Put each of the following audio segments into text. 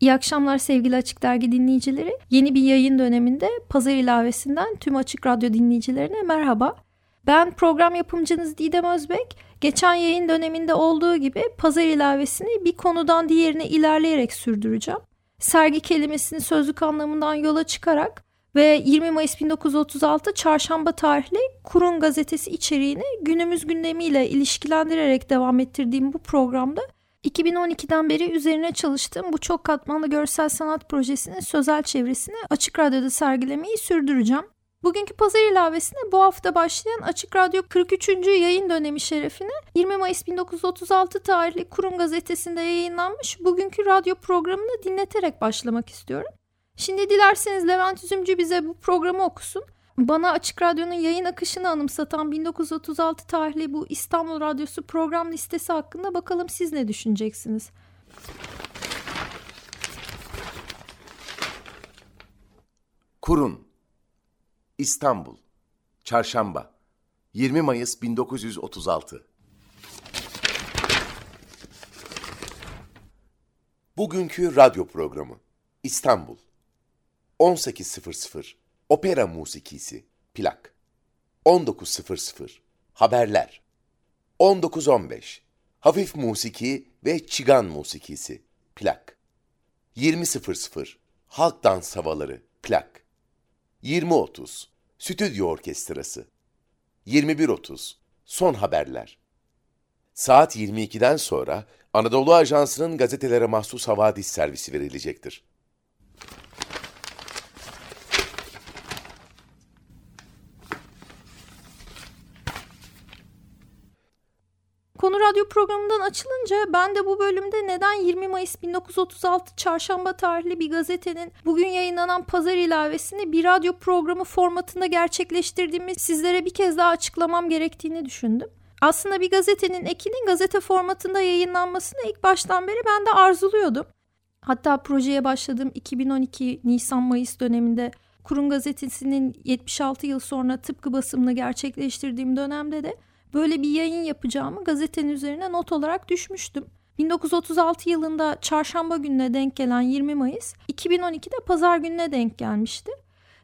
İyi akşamlar sevgili Açık Dergi dinleyicileri. Yeni bir yayın döneminde pazar ilavesinden tüm Açık Radyo dinleyicilerine merhaba. Ben program yapımcınız Didem Özbek. Geçen yayın döneminde olduğu gibi pazar ilavesini bir konudan diğerine ilerleyerek sürdüreceğim. Sergi kelimesinin sözlük anlamından yola çıkarak ve 20 Mayıs 1936 çarşamba tarihli Kurun gazetesi içeriğini günümüz gündemiyle ilişkilendirerek devam ettirdiğim bu programda 2012'den beri üzerine çalıştığım bu çok katmanlı görsel sanat projesinin sözel çevresini Açık Radyo'da sergilemeyi sürdüreceğim. Bugünkü pazar ilavesine bu hafta başlayan Açık Radyo 43. yayın dönemi şerefine 20 Mayıs 1936 tarihli Kurum gazetesinde yayınlanmış bugünkü radyo programını dinleterek başlamak istiyorum. Şimdi dilerseniz Levent Üzümcü bize bu programı okusun. Bana Açık Radyo'nun yayın akışını anımsatan 1936 tarihli bu İstanbul Radyosu program listesi hakkında bakalım siz ne düşüneceksiniz? Kurun İstanbul Çarşamba 20 Mayıs 1936 Bugünkü radyo programı İstanbul 18.00 Opera musikisi plak. 19.00 Haberler. 19.15 Hafif musiki ve çigan musikisi plak. 20.00 Halk dans havaları plak. 20.30 Stüdyo orkestrası. 21.30 Son haberler. Saat 22'den sonra Anadolu Ajansı'nın gazetelere mahsus havadis servisi verilecektir. Radyo programından açılınca ben de bu bölümde neden 20 Mayıs 1936 çarşamba tarihli bir gazetenin bugün yayınlanan pazar ilavesini bir radyo programı formatında gerçekleştirdiğimi sizlere bir kez daha açıklamam gerektiğini düşündüm. Aslında bir gazetenin ekinin gazete formatında yayınlanmasını ilk baştan beri ben de arzuluyordum. Hatta projeye başladığım 2012 Nisan-Mayıs döneminde Kurum Gazetesi'nin 76 yıl sonra tıpkı basımını gerçekleştirdiğim dönemde de böyle bir yayın yapacağımı gazetenin üzerine not olarak düşmüştüm. 1936 yılında çarşamba gününe denk gelen 20 Mayıs 2012'de pazar gününe denk gelmişti.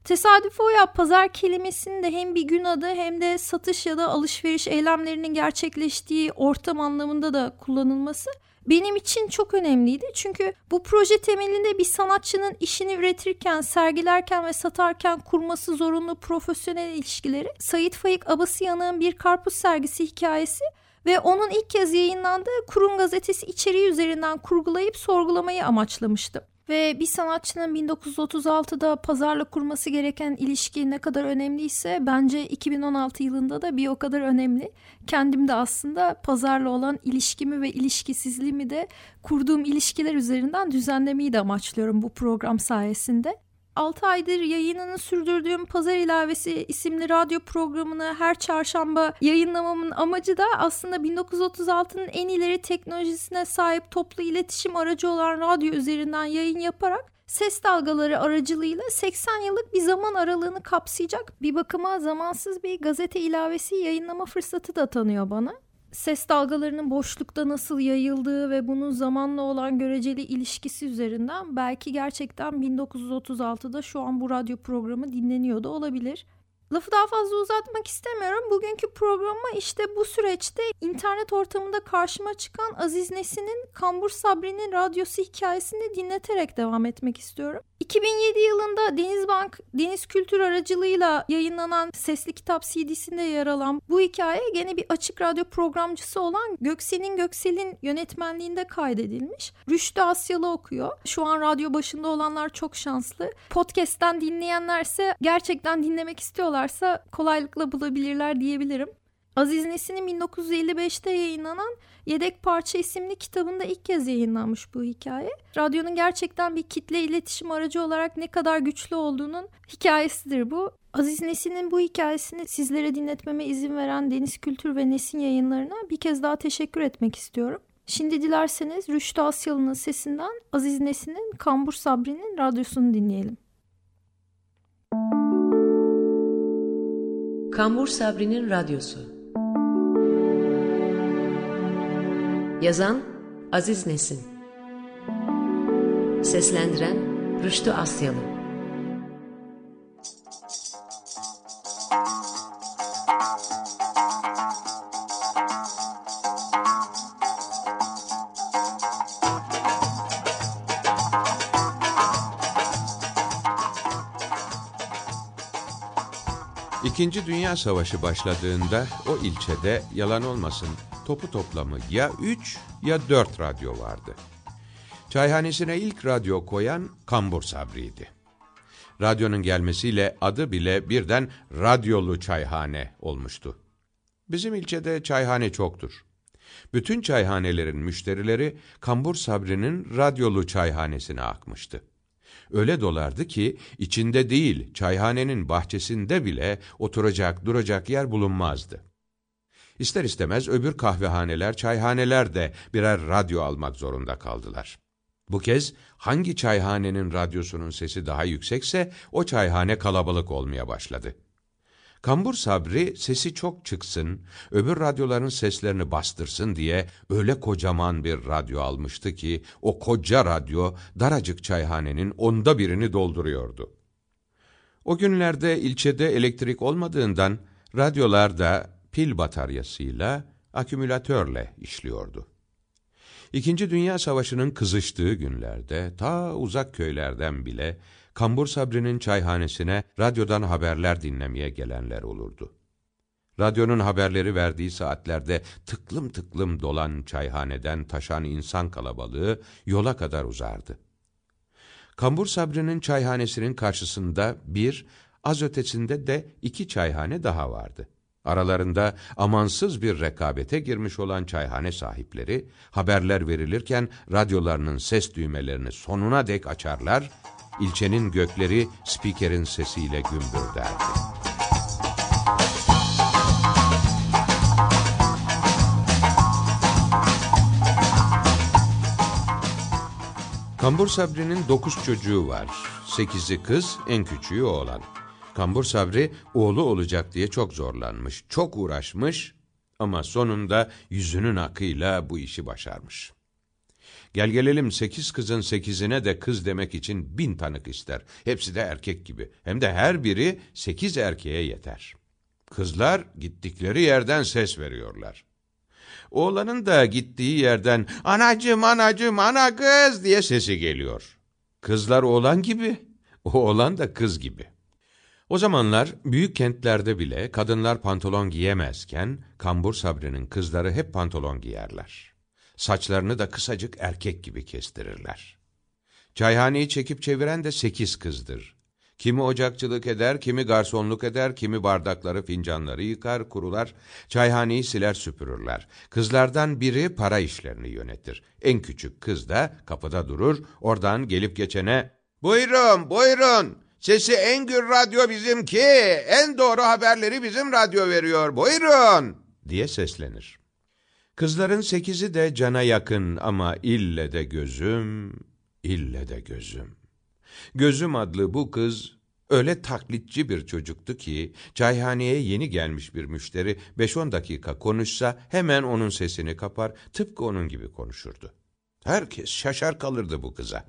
Tesadüf o ya pazar kelimesinin de hem bir gün adı hem de satış ya da alışveriş eylemlerinin gerçekleştiği ortam anlamında da kullanılması benim için çok önemliydi. Çünkü bu proje temelinde bir sanatçının işini üretirken, sergilerken ve satarken kurması zorunlu profesyonel ilişkileri Sayit Faik Abasıyan'ın bir karpuz sergisi hikayesi ve onun ilk kez yayınlandığı Kurum Gazetesi içeriği üzerinden kurgulayıp sorgulamayı amaçlamıştım. Ve bir sanatçının 1936'da pazarla kurması gereken ilişki ne kadar önemliyse bence 2016 yılında da bir o kadar önemli. Kendim de aslında pazarla olan ilişkimi ve ilişkisizliğimi de kurduğum ilişkiler üzerinden düzenlemeyi de amaçlıyorum bu program sayesinde. 6 aydır yayınını sürdürdüğüm Pazar İlavesi isimli radyo programını her çarşamba yayınlamamın amacı da aslında 1936'nın en ileri teknolojisine sahip toplu iletişim aracı olan radyo üzerinden yayın yaparak ses dalgaları aracılığıyla 80 yıllık bir zaman aralığını kapsayacak bir bakıma zamansız bir gazete ilavesi yayınlama fırsatı da tanıyor bana ses dalgalarının boşlukta nasıl yayıldığı ve bunun zamanla olan göreceli ilişkisi üzerinden belki gerçekten 1936'da şu an bu radyo programı dinleniyor da olabilir. Lafı daha fazla uzatmak istemiyorum. Bugünkü programa işte bu süreçte internet ortamında karşıma çıkan Aziz Nesin'in Kambur Sabri'nin radyosu hikayesini dinleterek devam etmek istiyorum. 2007 yılında Denizbank Deniz Kültür aracılığıyla yayınlanan sesli kitap CD'sinde yer alan bu hikaye gene bir açık radyo programcısı olan Göksel'in Göksel'in yönetmenliğinde kaydedilmiş. Rüştü Asyalı okuyor. Şu an radyo başında olanlar çok şanslı. Podcast'ten dinleyenlerse gerçekten dinlemek istiyorlarsa kolaylıkla bulabilirler diyebilirim. Aziz Nesin'in 1955'te yayınlanan Yedek Parça isimli kitabında ilk kez yayınlanmış bu hikaye. Radyonun gerçekten bir kitle iletişim aracı olarak ne kadar güçlü olduğunun hikayesidir bu. Aziz Nesin'in bu hikayesini sizlere dinletmeme izin veren Deniz Kültür ve Nesin yayınlarına bir kez daha teşekkür etmek istiyorum. Şimdi dilerseniz Rüştü Asyalı'nın sesinden Aziz Nesin'in Kambur Sabri'nin radyosunu dinleyelim. Kambur Sabri'nin radyosu. Yazan Aziz Nesin. Seslendiren Rüştü Asyalı İkinci Dünya Savaşı başladığında o ilçede yalan olmasın topu toplamı ya üç ya dört radyo vardı. Çayhanesine ilk radyo koyan Kambur Sabri'ydi. Radyonun gelmesiyle adı bile birden radyolu çayhane olmuştu. Bizim ilçede çayhane çoktur. Bütün çayhanelerin müşterileri Kambur Sabri'nin radyolu çayhanesine akmıştı. Öyle dolardı ki içinde değil çayhanenin bahçesinde bile oturacak duracak yer bulunmazdı. İster istemez öbür kahvehaneler, çayhaneler de birer radyo almak zorunda kaldılar. Bu kez hangi çayhanenin radyosunun sesi daha yüksekse o çayhane kalabalık olmaya başladı. Kambur Sabri sesi çok çıksın, öbür radyoların seslerini bastırsın diye öyle kocaman bir radyo almıştı ki o koca radyo daracık çayhanenin onda birini dolduruyordu. O günlerde ilçede elektrik olmadığından radyolar da pil bataryasıyla, akümülatörle işliyordu. İkinci Dünya Savaşı'nın kızıştığı günlerde ta uzak köylerden bile Kambur Sabri'nin çayhanesine radyodan haberler dinlemeye gelenler olurdu. Radyonun haberleri verdiği saatlerde tıklım tıklım dolan çayhaneden taşan insan kalabalığı yola kadar uzardı. Kambur Sabri'nin çayhanesinin karşısında bir, az ötesinde de iki çayhane daha vardı. Aralarında amansız bir rekabete girmiş olan çayhane sahipleri, haberler verilirken radyolarının ses düğmelerini sonuna dek açarlar ilçenin gökleri spikerin sesiyle gümbürderdi. Kambur Sabri'nin dokuz çocuğu var. Sekizi kız, en küçüğü oğlan. Kambur Sabri oğlu olacak diye çok zorlanmış, çok uğraşmış ama sonunda yüzünün akıyla bu işi başarmış. Gel gelelim sekiz kızın sekizine de kız demek için bin tanık ister. Hepsi de erkek gibi. Hem de her biri sekiz erkeğe yeter. Kızlar gittikleri yerden ses veriyorlar. Oğlanın da gittiği yerden anacım anacım ana kız diye sesi geliyor. Kızlar oğlan gibi, oğlan da kız gibi. O zamanlar büyük kentlerde bile kadınlar pantolon giyemezken Kambur Sabri'nin kızları hep pantolon giyerler. Saçlarını da kısacık erkek gibi kestirirler. Çayhaneyi çekip çeviren de sekiz kızdır. Kimi ocakçılık eder, kimi garsonluk eder, kimi bardakları, fincanları yıkar, kurular, çayhaneyi siler süpürürler. Kızlardan biri para işlerini yönetir. En küçük kız da kapıda durur, oradan gelip geçene ''Buyurun, buyurun, sesi en gür radyo bizimki, en doğru haberleri bizim radyo veriyor, buyurun.'' diye seslenir. Kızların sekizi de cana yakın ama ille de gözüm, ille de gözüm. Gözüm adlı bu kız öyle taklitçi bir çocuktu ki çayhaneye yeni gelmiş bir müşteri 5-10 dakika konuşsa hemen onun sesini kapar tıpkı onun gibi konuşurdu. Herkes şaşar kalırdı bu kıza.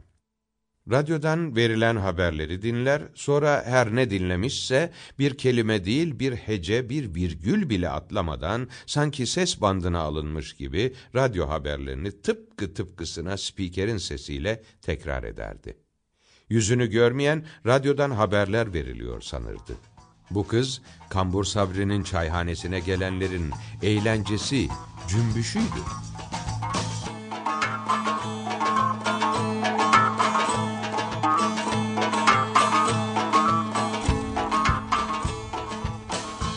Radyodan verilen haberleri dinler, sonra her ne dinlemişse bir kelime değil bir hece, bir virgül bile atlamadan sanki ses bandına alınmış gibi radyo haberlerini tıpkı tıpkısına spikerin sesiyle tekrar ederdi. Yüzünü görmeyen radyodan haberler veriliyor sanırdı. Bu kız Kambur Sabri'nin çayhanesine gelenlerin eğlencesi, cümbüşüydü.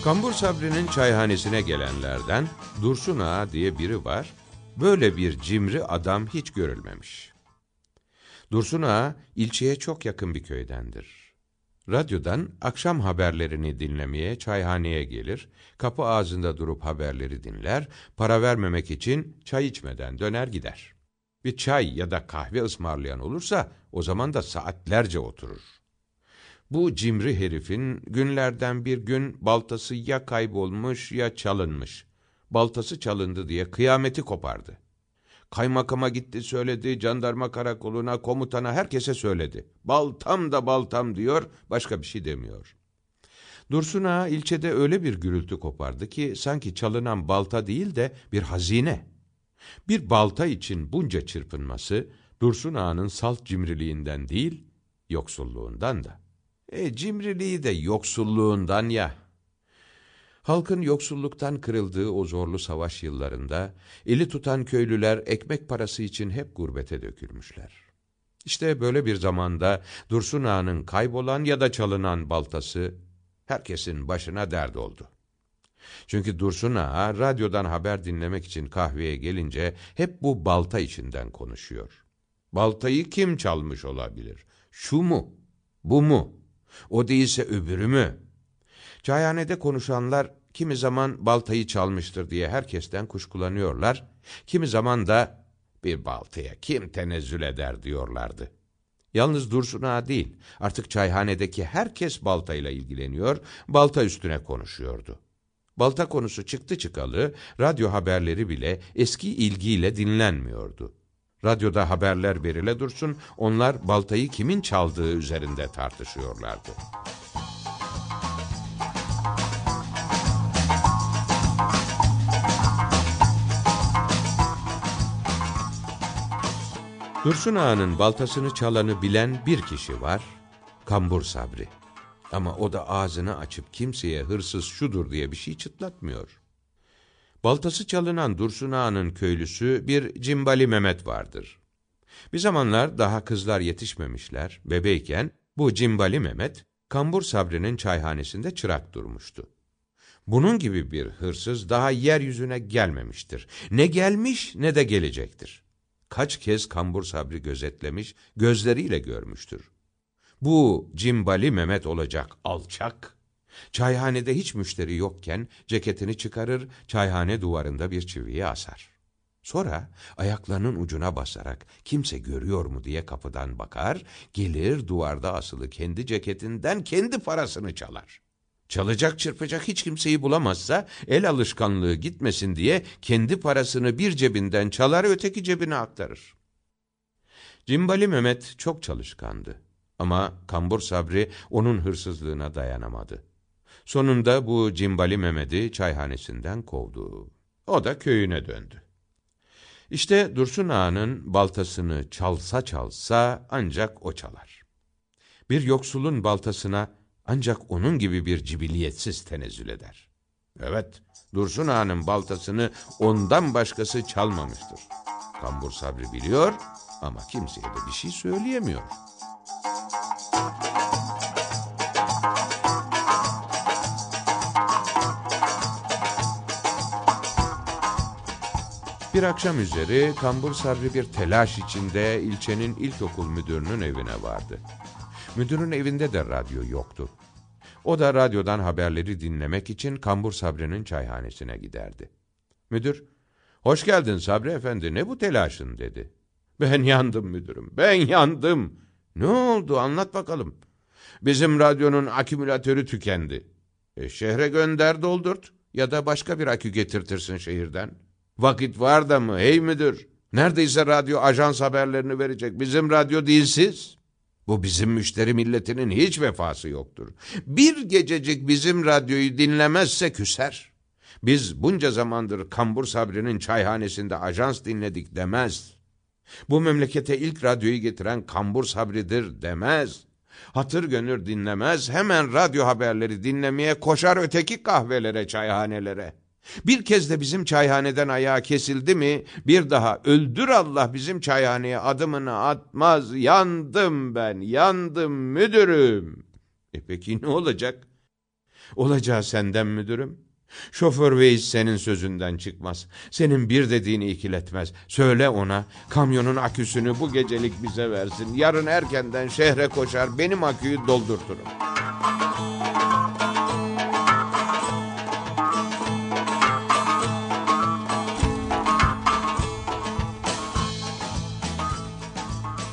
Kambur Sabri'nin çayhanesine gelenlerden Dursun Ağa diye biri var. Böyle bir cimri adam hiç görülmemiş. Dursun Ağa ilçeye çok yakın bir köydendir. Radyodan akşam haberlerini dinlemeye çayhaneye gelir, kapı ağzında durup haberleri dinler, para vermemek için çay içmeden döner gider. Bir çay ya da kahve ısmarlayan olursa o zaman da saatlerce oturur. Bu cimri herifin günlerden bir gün baltası ya kaybolmuş ya çalınmış. Baltası çalındı diye kıyameti kopardı. Kaymakama gitti söyledi, jandarma karakoluna, komutana herkese söyledi. Baltam da baltam diyor, başka bir şey demiyor. Dursun Ağa ilçede öyle bir gürültü kopardı ki sanki çalınan balta değil de bir hazine. Bir balta için bunca çırpınması Dursun Ağa'nın salt cimriliğinden değil, yoksulluğundan da. E cimriliği de yoksulluğundan ya. Halkın yoksulluktan kırıldığı o zorlu savaş yıllarında eli tutan köylüler ekmek parası için hep gurbete dökülmüşler. İşte böyle bir zamanda Dursun Ağa'nın kaybolan ya da çalınan baltası herkesin başına dert oldu. Çünkü Dursun Ağa radyodan haber dinlemek için kahveye gelince hep bu balta içinden konuşuyor. Baltayı kim çalmış olabilir? Şu mu? Bu mu? O değilse öbürü mü? Çayhanede konuşanlar kimi zaman baltayı çalmıştır diye herkesten kuşkulanıyorlar, kimi zaman da bir baltaya kim tenezzül eder diyorlardı. Yalnız Dursun Ağa değil, artık çayhanedeki herkes baltayla ilgileniyor, balta üstüne konuşuyordu. Balta konusu çıktı çıkalı, radyo haberleri bile eski ilgiyle dinlenmiyordu. Radyoda haberler verile dursun, onlar baltayı kimin çaldığı üzerinde tartışıyorlardı. Dursun Ağa'nın baltasını çalanı bilen bir kişi var, Kambur Sabri. Ama o da ağzını açıp kimseye hırsız şudur diye bir şey çıtlatmıyor. Baltası çalınan Dursun Ağa'nın köylüsü bir Cimbali Mehmet vardır. Bir zamanlar daha kızlar yetişmemişler, bebeyken bu Cimbali Mehmet, Kambur Sabri'nin çayhanesinde çırak durmuştu. Bunun gibi bir hırsız daha yeryüzüne gelmemiştir. Ne gelmiş ne de gelecektir. Kaç kez Kambur Sabri gözetlemiş, gözleriyle görmüştür. Bu cimbali Mehmet olacak alçak. Çayhanede hiç müşteri yokken ceketini çıkarır, çayhane duvarında bir çiviyi asar. Sonra ayaklarının ucuna basarak kimse görüyor mu diye kapıdan bakar, gelir duvarda asılı kendi ceketinden kendi parasını çalar. Çalacak çırpacak hiç kimseyi bulamazsa el alışkanlığı gitmesin diye kendi parasını bir cebinden çalar öteki cebine aktarır. Cimbali Mehmet çok çalışkandı. Ama Kambur Sabri onun hırsızlığına dayanamadı. Sonunda bu Cimbali Mehmet'i çayhanesinden kovdu. O da köyüne döndü. İşte Dursun Ağa'nın baltasını çalsa çalsa ancak o çalar. Bir yoksulun baltasına ancak onun gibi bir cibiliyetsiz tenezzül eder. Evet, Dursun Ağa'nın baltasını ondan başkası çalmamıştır. Kambur Sabri biliyor ama kimseye de bir şey söyleyemiyor. Bir akşam üzeri Kambur Sabri bir telaş içinde ilçenin ilkokul müdürünün evine vardı. Müdürün evinde de radyo yoktu. O da radyodan haberleri dinlemek için Kambur Sabri'nin çayhanesine giderdi. Müdür, hoş geldin Sabri Efendi ne bu telaşın dedi. Ben yandım müdürüm, ben yandım. Ne oldu anlat bakalım. Bizim radyonun akümülatörü tükendi. E, şehre gönder doldurt ya da başka bir akü getirtirsin şehirden. Vakit var da mı hey müdür? Neredeyse radyo ajans haberlerini verecek. Bizim radyo dilsiz. Bu bizim müşteri milletinin hiç vefası yoktur. Bir gececik bizim radyoyu dinlemezse küser. Biz bunca zamandır Kambur Sabri'nin çayhanesinde ajans dinledik demez. Bu memlekete ilk radyoyu getiren Kambur Sabri'dir demez. Hatır gönür dinlemez, hemen radyo haberleri dinlemeye koşar öteki kahvelere, çayhanelere. Bir kez de bizim çayhaneden ayağı kesildi mi bir daha öldür Allah bizim çayhaneye adımını atmaz. Yandım ben yandım müdürüm. E peki ne olacak? Olacağı senden müdürüm. Şoför Veys senin sözünden çıkmaz. Senin bir dediğini ikiletmez. Söyle ona kamyonun aküsünü bu gecelik bize versin. Yarın erkenden şehre koşar benim aküyü doldurturum.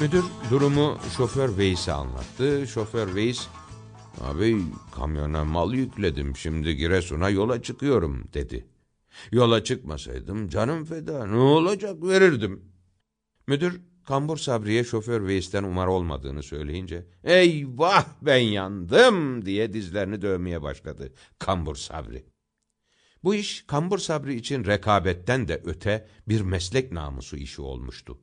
Müdür durumu şoför Veys'e anlattı. Şoför Veys, abi kamyona mal yükledim şimdi Giresun'a yola çıkıyorum dedi. Yola çıkmasaydım canım feda ne olacak verirdim. Müdür Kambur Sabri'ye şoför Veys'ten umar olmadığını söyleyince eyvah ben yandım diye dizlerini dövmeye başladı Kambur Sabri. Bu iş Kambur Sabri için rekabetten de öte bir meslek namusu işi olmuştu.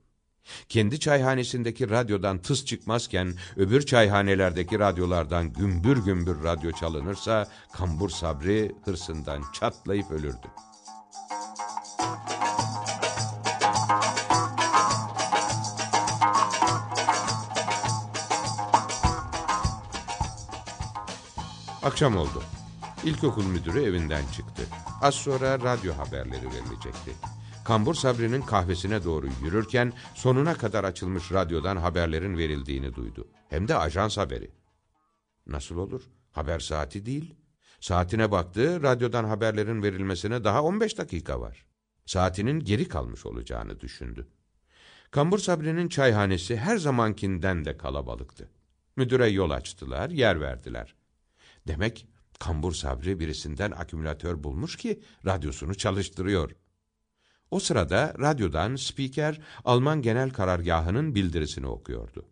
Kendi çayhanesindeki radyodan tıs çıkmazken öbür çayhanelerdeki radyolardan gümbür gümbür radyo çalınırsa Kambur Sabri hırsından çatlayıp ölürdü. Akşam oldu. İlkokul müdürü evinden çıktı. Az sonra radyo haberleri verilecekti. Kambur Sabri'nin kahvesine doğru yürürken sonuna kadar açılmış radyodan haberlerin verildiğini duydu. Hem de ajans haberi. Nasıl olur? Haber saati değil. Saatine baktı, radyodan haberlerin verilmesine daha 15 dakika var. Saatinin geri kalmış olacağını düşündü. Kambur Sabri'nin çayhanesi her zamankinden de kalabalıktı. Müdüre yol açtılar, yer verdiler. Demek Kambur Sabri birisinden akümülatör bulmuş ki radyosunu çalıştırıyor. O sırada radyodan spiker Alman Genel Karargahı'nın bildirisini okuyordu.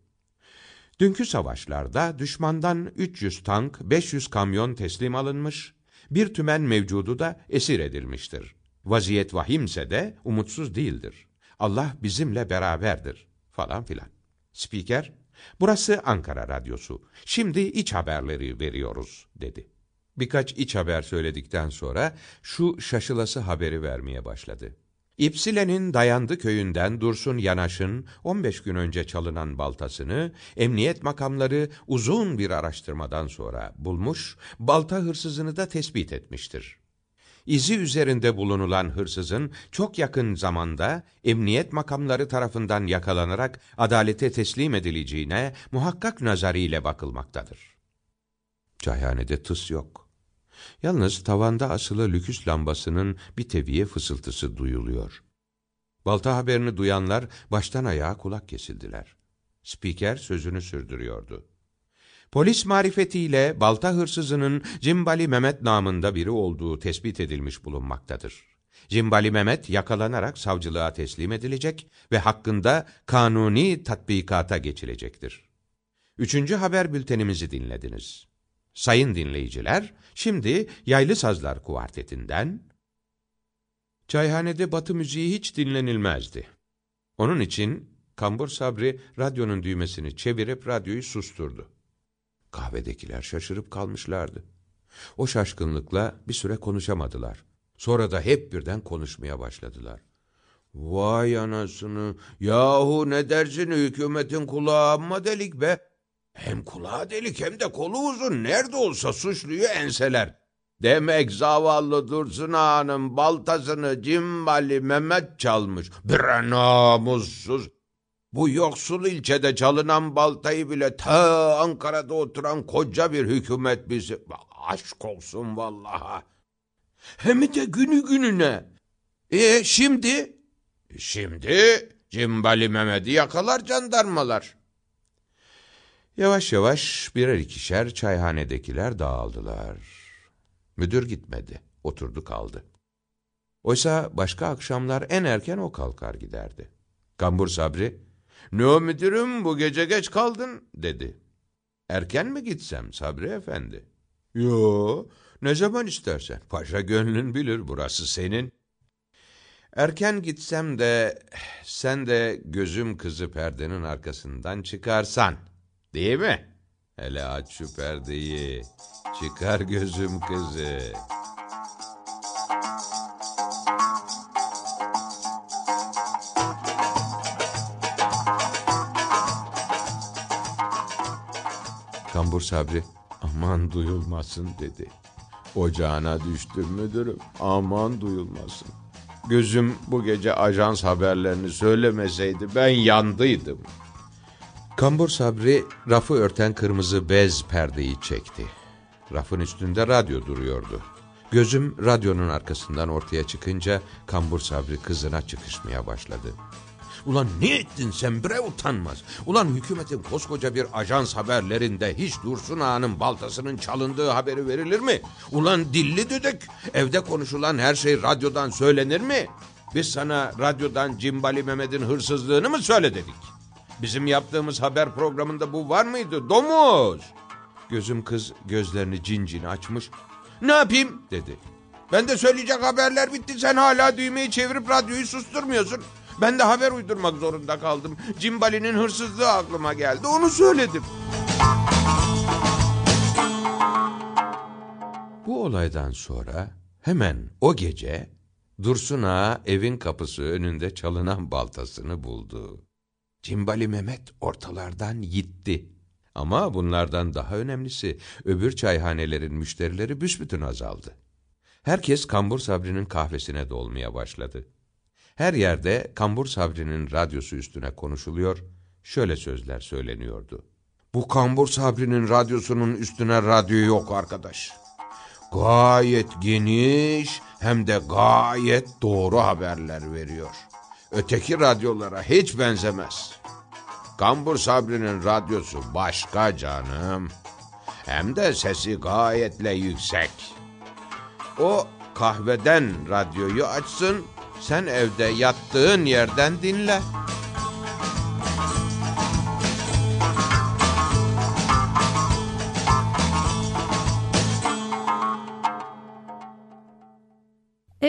Dünkü savaşlarda düşmandan 300 tank, 500 kamyon teslim alınmış, bir tümen mevcudu da esir edilmiştir. Vaziyet vahimse de umutsuz değildir. Allah bizimle beraberdir falan filan. Spiker, burası Ankara Radyosu. Şimdi iç haberleri veriyoruz dedi. Birkaç iç haber söyledikten sonra şu şaşılası haberi vermeye başladı. İpsile'nin Dayandı köyünden Dursun Yanaş'ın 15 gün önce çalınan baltasını emniyet makamları uzun bir araştırmadan sonra bulmuş, balta hırsızını da tespit etmiştir. İzi üzerinde bulunulan hırsızın çok yakın zamanda emniyet makamları tarafından yakalanarak adalete teslim edileceğine muhakkak nazarıyla bakılmaktadır. Çayhanede tıs yok. Yalnız tavanda asılı lüküs lambasının bir teviye fısıltısı duyuluyor. Balta haberini duyanlar baştan ayağa kulak kesildiler. Spiker sözünü sürdürüyordu. Polis marifetiyle balta hırsızının Cimbali Mehmet namında biri olduğu tespit edilmiş bulunmaktadır. Cimbali Mehmet yakalanarak savcılığa teslim edilecek ve hakkında kanuni tatbikata geçilecektir. Üçüncü haber bültenimizi dinlediniz. Sayın dinleyiciler, şimdi Yaylı Sazlar Kuartetinden... Çayhanede batı müziği hiç dinlenilmezdi. Onun için Kambur Sabri radyonun düğmesini çevirip radyoyu susturdu. Kahvedekiler şaşırıp kalmışlardı. O şaşkınlıkla bir süre konuşamadılar. Sonra da hep birden konuşmaya başladılar. Vay anasını, yahu ne dersin hükümetin kulağı amma delik be. Hem kulağı delik hem de kolu uzun. Nerede olsa suçluyu enseler. Demek zavallı Dursun Ağa'nın baltasını Cimbali Mehmet çalmış. Bir namussuz. Bu yoksul ilçede çalınan baltayı bile ta Ankara'da oturan koca bir hükümet bizi... Aşk olsun vallaha. Hem de günü gününe. E şimdi? Şimdi Cimbali Mehmet'i yakalar jandarmalar. Yavaş yavaş birer ikişer çayhanedekiler dağıldılar. Müdür gitmedi, oturdu kaldı. Oysa başka akşamlar en erken o kalkar giderdi. Kambur Sabri, ''Ne o müdürüm bu gece geç kaldın?'' dedi. ''Erken mi gitsem Sabri efendi?'' ''Yo, ne zaman istersen. Paşa gönlün bilir, burası senin.'' Erken gitsem de sen de gözüm kızı perdenin arkasından çıkarsan, değil mi? Hele aç şu perdeyi, çıkar gözüm kızı. Kambur Sabri, aman duyulmasın dedi. Ocağına düştüm müdürüm. Aman duyulmasın. Gözüm bu gece ajans haberlerini söylemeseydi ben yandıydım. Kambur Sabri rafı örten kırmızı bez perdeyi çekti. Rafın üstünde radyo duruyordu. Gözüm radyonun arkasından ortaya çıkınca Kambur Sabri kızına çıkışmaya başladı. Ulan ne ettin sen bre utanmaz. Ulan hükümetin koskoca bir ajans haberlerinde hiç Dursun Ağa'nın baltasının çalındığı haberi verilir mi? Ulan dilli düdük. Evde konuşulan her şey radyodan söylenir mi? Biz sana radyodan Cimbali Mehmet'in hırsızlığını mı söyledik? Bizim yaptığımız haber programında bu var mıydı? Domuz! Gözüm kız gözlerini cincini açmış. Ne yapayım dedi. Ben de söyleyecek haberler bitti. Sen hala düğmeyi çevirip radyoyu susturmuyorsun. Ben de haber uydurmak zorunda kaldım. Cimbali'nin hırsızlığı aklıma geldi. Onu söyledim. Bu olaydan sonra hemen o gece Dursun Ağa evin kapısı önünde çalınan baltasını buldu. Cimbali Mehmet ortalardan gitti. Ama bunlardan daha önemlisi öbür çayhanelerin müşterileri büsbütün azaldı. Herkes Kambur Sabri'nin kahvesine dolmaya başladı. Her yerde Kambur Sabri'nin radyosu üstüne konuşuluyor, şöyle sözler söyleniyordu. Bu Kambur Sabri'nin radyosunun üstüne radyo yok arkadaş. Gayet geniş hem de gayet doğru haberler veriyor. Öteki radyolara hiç benzemez. Kambur Sabri'nin radyosu başka canım. Hem de sesi gayetle yüksek. O kahveden radyoyu açsın, sen evde yattığın yerden dinle.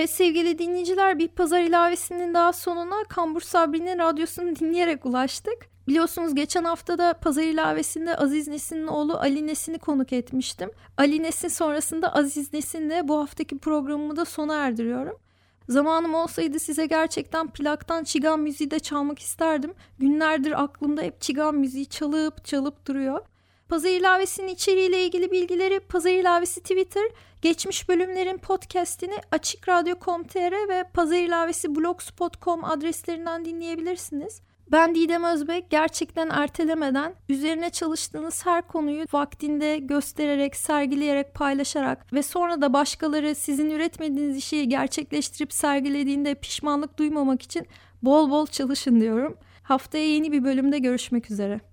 Sevgili dinleyiciler bir pazar ilavesinin daha sonuna Kambur Sabri'nin radyosunu dinleyerek ulaştık. Biliyorsunuz geçen hafta da pazar ilavesinde Aziz Nesin'in oğlu Ali Nesin'i konuk etmiştim. Ali Nesin sonrasında Aziz Nesin'le bu haftaki programımı da sona erdiriyorum. Zamanım olsaydı size gerçekten plaktan çigan müziği de çalmak isterdim. Günlerdir aklımda hep çigan müziği çalıp çalıp duruyor. Pazar ilavesinin içeriğiyle ilgili bilgileri Pazar ilavesi Twitter, geçmiş bölümlerin podcastini açıkradyo.com.tr ve Pazar ilavesi blogspot.com adreslerinden dinleyebilirsiniz. Ben Didem Özbek gerçekten ertelemeden üzerine çalıştığınız her konuyu vaktinde göstererek, sergileyerek, paylaşarak ve sonra da başkaları sizin üretmediğiniz işi gerçekleştirip sergilediğinde pişmanlık duymamak için bol bol çalışın diyorum. Haftaya yeni bir bölümde görüşmek üzere.